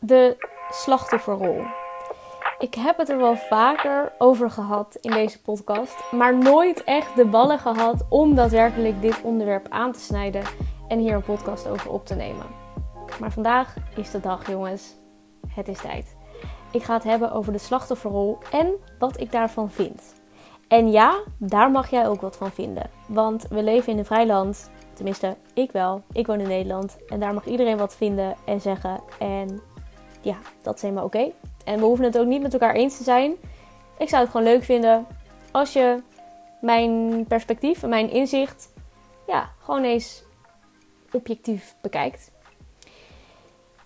De slachtofferrol. Ik heb het er wel vaker over gehad in deze podcast, maar nooit echt de ballen gehad om daadwerkelijk dit onderwerp aan te snijden en hier een podcast over op te nemen. Maar vandaag is de dag, jongens. Het is tijd. Ik ga het hebben over de slachtofferrol en wat ik daarvan vind. En ja, daar mag jij ook wat van vinden. Want we leven in een vrij land. Tenminste, ik wel. Ik woon in Nederland. En daar mag iedereen wat vinden en zeggen. En ja, dat is helemaal oké. En we hoeven het ook niet met elkaar eens te zijn. Ik zou het gewoon leuk vinden als je mijn perspectief en mijn inzicht ja, gewoon eens objectief bekijkt.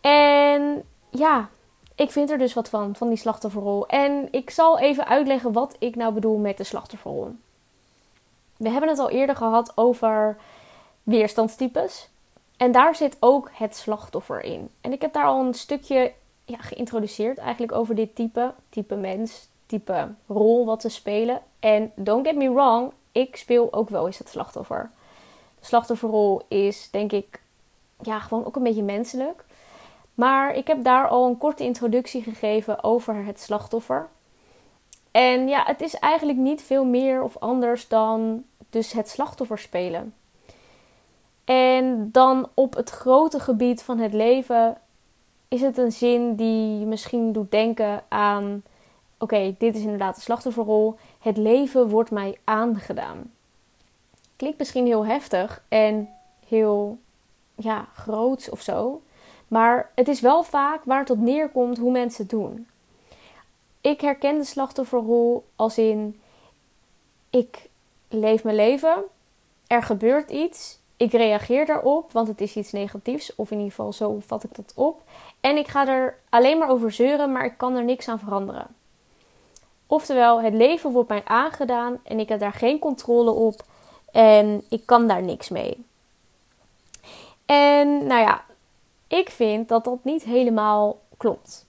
En ja, ik vind er dus wat van, van die slachtofferrol. En ik zal even uitleggen wat ik nou bedoel met de slachtofferrol. We hebben het al eerder gehad over weerstandstypes. En daar zit ook het slachtoffer in. En ik heb daar al een stukje ja, geïntroduceerd eigenlijk over dit type. Type mens, type rol wat te spelen. En don't get me wrong, ik speel ook wel eens het slachtoffer. De slachtofferrol is denk ik ja, gewoon ook een beetje menselijk. Maar ik heb daar al een korte introductie gegeven over het slachtoffer. En ja, het is eigenlijk niet veel meer of anders dan dus het slachtoffer spelen. En dan op het grote gebied van het leven is het een zin die misschien doet denken aan: oké, dit is inderdaad de slachtofferrol. Het leven wordt mij aangedaan. Klinkt misschien heel heftig en heel ja, groots of zo. Maar het is wel vaak waar het op neerkomt hoe mensen het doen. Ik herken de slachtofferrol als in: ik leef mijn leven, er gebeurt iets, ik reageer daarop, want het is iets negatiefs, of in ieder geval zo vat ik dat op. En ik ga er alleen maar over zeuren, maar ik kan er niks aan veranderen. Oftewel, het leven wordt mij aangedaan en ik heb daar geen controle op en ik kan daar niks mee. En nou ja, ik vind dat dat niet helemaal klopt.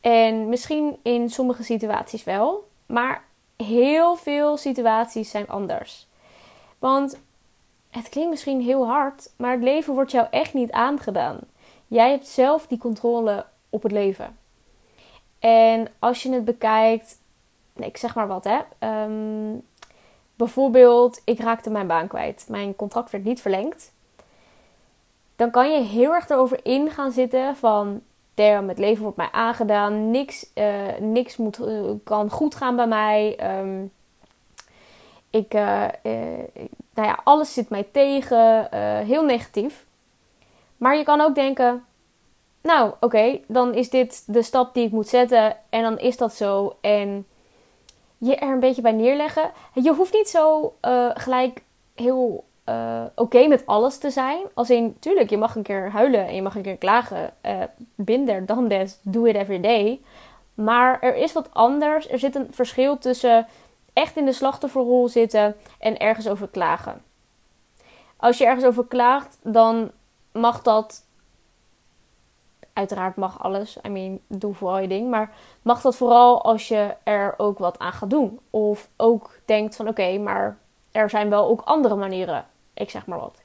En misschien in sommige situaties wel, maar heel veel situaties zijn anders. Want het klinkt misschien heel hard, maar het leven wordt jou echt niet aangedaan. Jij hebt zelf die controle op het leven. En als je het bekijkt, nee, ik zeg maar wat hè. Ehm, bijvoorbeeld, ik raakte mijn baan kwijt. Mijn contract werd niet verlengd dan kan je heel erg erover in gaan zitten van damn, het leven wordt mij aangedaan, niks, uh, niks moet, uh, kan goed gaan bij mij. Um, ik, uh, nou ja, alles zit mij tegen, heel negatief. Maar je kan ook denken, nou oké, dan is dit de stap die ik moet zetten en dan is dat zo. En je er een beetje bij neerleggen. Je hoeft niet zo gelijk heel oké met alles te zijn. Als in, tuurlijk, je mag een keer huilen en je mag een keer klagen. Binder dan des, do it every day. Maar er is wat anders. Er zit een verschil tussen echt in de slachtofferrol zitten en ergens over klagen. Als je ergens over klaagt, dan mag dat. Uiteraard mag alles. I mean, doe vooral je ding. Maar mag dat vooral als je er ook wat aan gaat doen. Of ook denkt van oké, maar er zijn wel ook andere manieren ik zeg maar wat.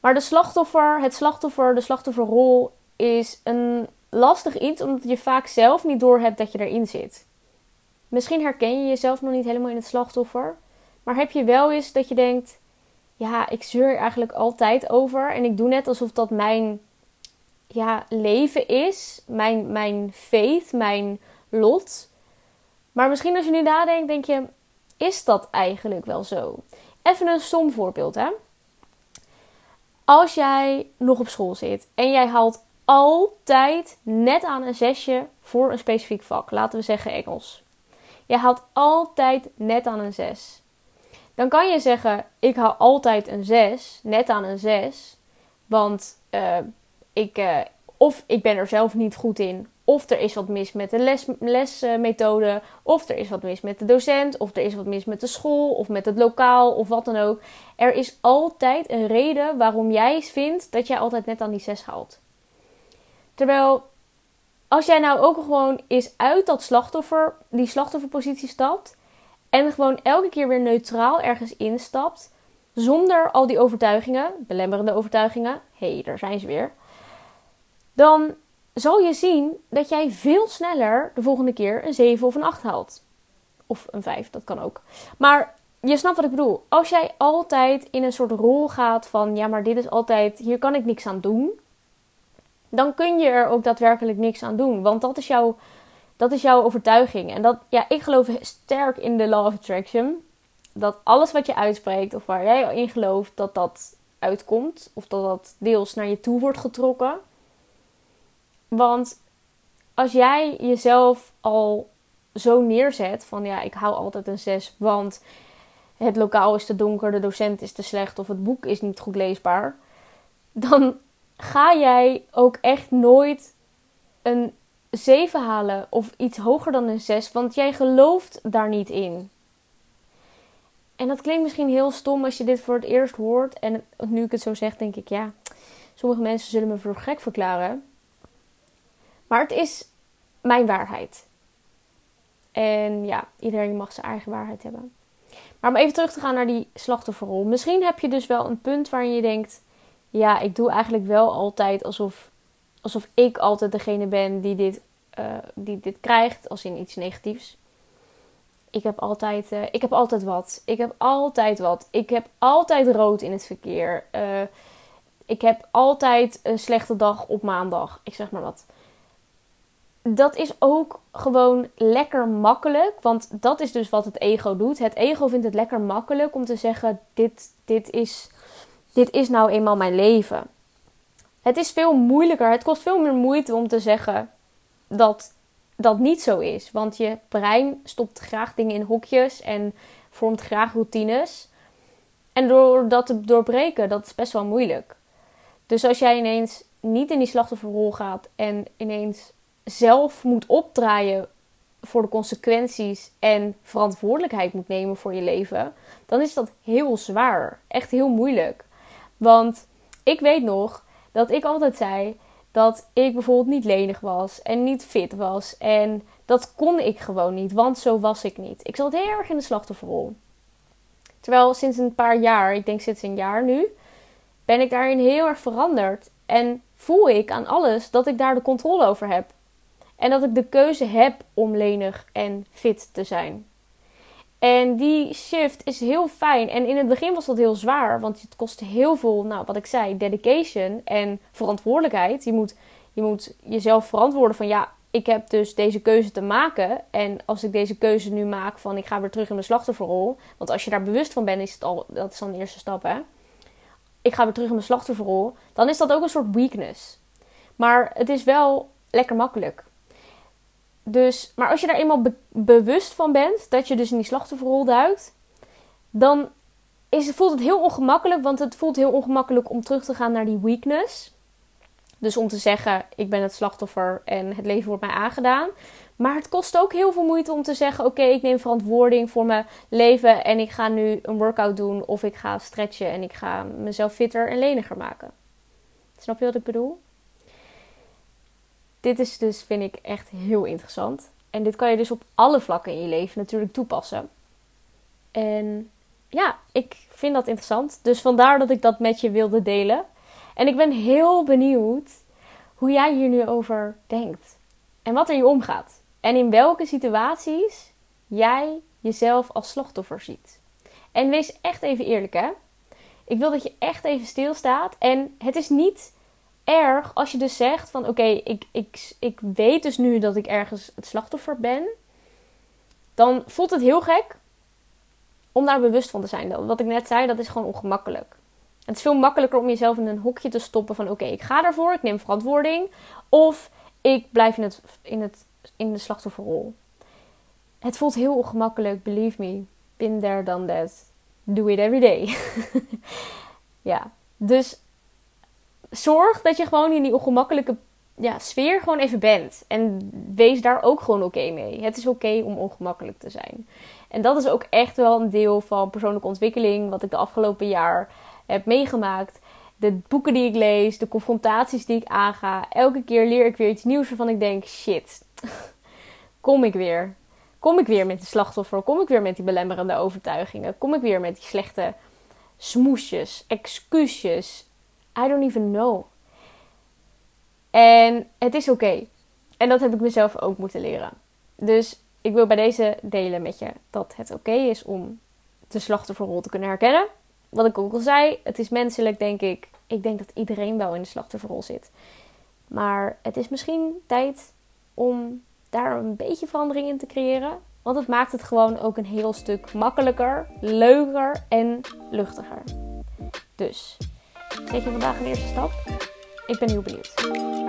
Maar de slachtoffer, het slachtoffer, de slachtofferrol is een lastig iets omdat je vaak zelf niet doorhebt dat je erin zit. Misschien herken je jezelf nog niet helemaal in het slachtoffer, maar heb je wel eens dat je denkt: ja, ik zeur eigenlijk altijd over en ik doe net alsof dat mijn ja, leven is, mijn, mijn faith, mijn lot. Maar misschien als je nu nadenkt, denk je: is dat eigenlijk wel zo? Even een stom voorbeeld, hè? Als jij nog op school zit en jij haalt altijd net aan een zesje voor een specifiek vak, laten we zeggen Engels. Je haalt altijd net aan een zes. Dan kan je zeggen: Ik haal altijd een zes, net aan een zes, want uh, ik, uh, of ik ben er zelf niet goed in, of er is wat mis met de les, lesmethode. Of er is wat mis met de docent. Of er is wat mis met de school. Of met het lokaal. Of wat dan ook. Er is altijd een reden waarom jij vindt dat jij altijd net aan die 6 haalt. Terwijl als jij nou ook gewoon eens uit dat slachtoffer, die slachtofferpositie stapt. En gewoon elke keer weer neutraal ergens instapt. zonder al die overtuigingen, belemmerende overtuigingen, hé, hey, daar zijn ze weer, dan zal je zien dat jij veel sneller de volgende keer een 7 of een 8 haalt. Of een 5, dat kan ook. Maar je snapt wat ik bedoel. Als jij altijd in een soort rol gaat van ja, maar dit is altijd, hier kan ik niks aan doen. Dan kun je er ook daadwerkelijk niks aan doen. Want dat is jouw, dat is jouw overtuiging. En dat, ja, ik geloof sterk in de law of attraction. Dat alles wat je uitspreekt of waar jij in gelooft, dat dat uitkomt. Of dat dat deels naar je toe wordt getrokken. Want als jij jezelf al zo neerzet van ja, ik hou altijd een 6, want het lokaal is te donker, de docent is te slecht of het boek is niet goed leesbaar, dan ga jij ook echt nooit een 7 halen of iets hoger dan een 6, want jij gelooft daar niet in. En dat klinkt misschien heel stom als je dit voor het eerst hoort. En nu ik het zo zeg, denk ik ja, sommige mensen zullen me voor gek verklaren. Maar het is mijn waarheid. En ja, iedereen mag zijn eigen waarheid hebben. Maar om even terug te gaan naar die slachtofferrol. Misschien heb je dus wel een punt waarin je denkt: ja, ik doe eigenlijk wel altijd alsof, alsof ik altijd degene ben die dit, uh, die dit krijgt, als in iets negatiefs. Ik heb, altijd, uh, ik heb altijd wat. Ik heb altijd wat. Ik heb altijd rood in het verkeer. Uh, ik heb altijd een slechte dag op maandag. Ik zeg maar wat dat is ook gewoon lekker makkelijk. Want dat is dus wat het ego doet. Het ego vindt het lekker makkelijk om te zeggen: dit, dit, is, dit is nou eenmaal mijn leven. Het is veel moeilijker. Het kost veel meer moeite om te zeggen dat dat niet zo is. Want je brein stopt graag dingen in hokjes en vormt graag routines. En door dat te doorbreken, dat is best wel moeilijk. Dus als jij ineens niet in die slachtofferrol gaat en ineens zelf moet opdraaien voor de consequenties en verantwoordelijkheid moet nemen voor je leven, dan is dat heel zwaar. Echt heel moeilijk. Want ik weet nog dat ik altijd zei dat ik bijvoorbeeld niet lenig was en niet fit was. En dat kon ik gewoon niet, want zo was ik niet. Ik zat heel erg in de slachtofferrol. Terwijl sinds een paar jaar, ik denk sinds een jaar nu, ben ik daarin heel erg veranderd. En voel ik aan alles dat ik daar de controle over heb. En dat ik de keuze heb om lenig en fit te zijn. En die shift is heel fijn. En in het begin was dat heel zwaar, want het kostte heel veel, nou wat ik zei, dedication en verantwoordelijkheid. Je moet, je moet jezelf verantwoorden van ja, ik heb dus deze keuze te maken. En als ik deze keuze nu maak van ik ga weer terug in mijn slachtofferrol. Want als je daar bewust van bent, is het al, dat is dan de eerste stap hè. Ik ga weer terug in mijn slachtofferrol. Dan is dat ook een soort weakness. Maar het is wel lekker makkelijk. Dus, maar als je daar eenmaal bewust van bent, dat je dus in die slachtofferrol duikt, dan is, voelt het heel ongemakkelijk, want het voelt heel ongemakkelijk om terug te gaan naar die weakness. Dus om te zeggen, ik ben het slachtoffer en het leven wordt mij aangedaan. Maar het kost ook heel veel moeite om te zeggen: Oké, ik neem verantwoording voor mijn leven en ik ga nu een workout doen of ik ga stretchen en ik ga mezelf fitter en leniger maken. Snap je wat ik bedoel? Dit is dus, vind ik, echt heel interessant. En dit kan je dus op alle vlakken in je leven natuurlijk toepassen. En ja, ik vind dat interessant. Dus vandaar dat ik dat met je wilde delen. En ik ben heel benieuwd hoe jij hier nu over denkt. En wat er je omgaat. En in welke situaties jij jezelf als slachtoffer ziet. En wees echt even eerlijk hè. Ik wil dat je echt even stilstaat. En het is niet erg als je dus zegt van oké, ik, ik, ik weet dus nu dat ik ergens het slachtoffer ben. Dan voelt het heel gek om daar bewust van te zijn. Wat ik net zei, dat is gewoon ongemakkelijk. Het is veel makkelijker om jezelf in een hokje te stoppen van oké, ik ga ervoor, ik neem verantwoording. Of ik blijf in, het, in, het, in de slachtofferrol. Het voelt heel ongemakkelijk, believe me. Been there, done that. Do it every day. ja, dus zorg dat je gewoon in die ongemakkelijke ja, sfeer gewoon even bent. En wees daar ook gewoon oké mee. Het is oké om ongemakkelijk te zijn. En dat is ook echt wel een deel van persoonlijke ontwikkeling, wat ik de afgelopen jaar heb meegemaakt. De boeken die ik lees, de confrontaties die ik aanga. Elke keer leer ik weer iets nieuws waarvan ik denk: shit, kom ik weer. Kom ik weer met die slachtoffer? Kom ik weer met die belemmerende overtuigingen? Kom ik weer met die slechte smoesjes, excuusjes. I don't even know. En het is oké. En dat heb ik mezelf ook moeten leren. Dus ik wil bij deze delen met je dat het oké is om de slachtofferrol te kunnen herkennen. Wat ik ook al zei, het is menselijk, denk ik. Ik denk dat iedereen wel in de slachtofferrol zit. Maar het is misschien tijd om daar een beetje verandering in te creëren. Want het maakt het gewoon ook een heel stuk makkelijker, leuker en luchtiger. Dus, zet je vandaag een eerste stap? Ik ben heel benieuwd.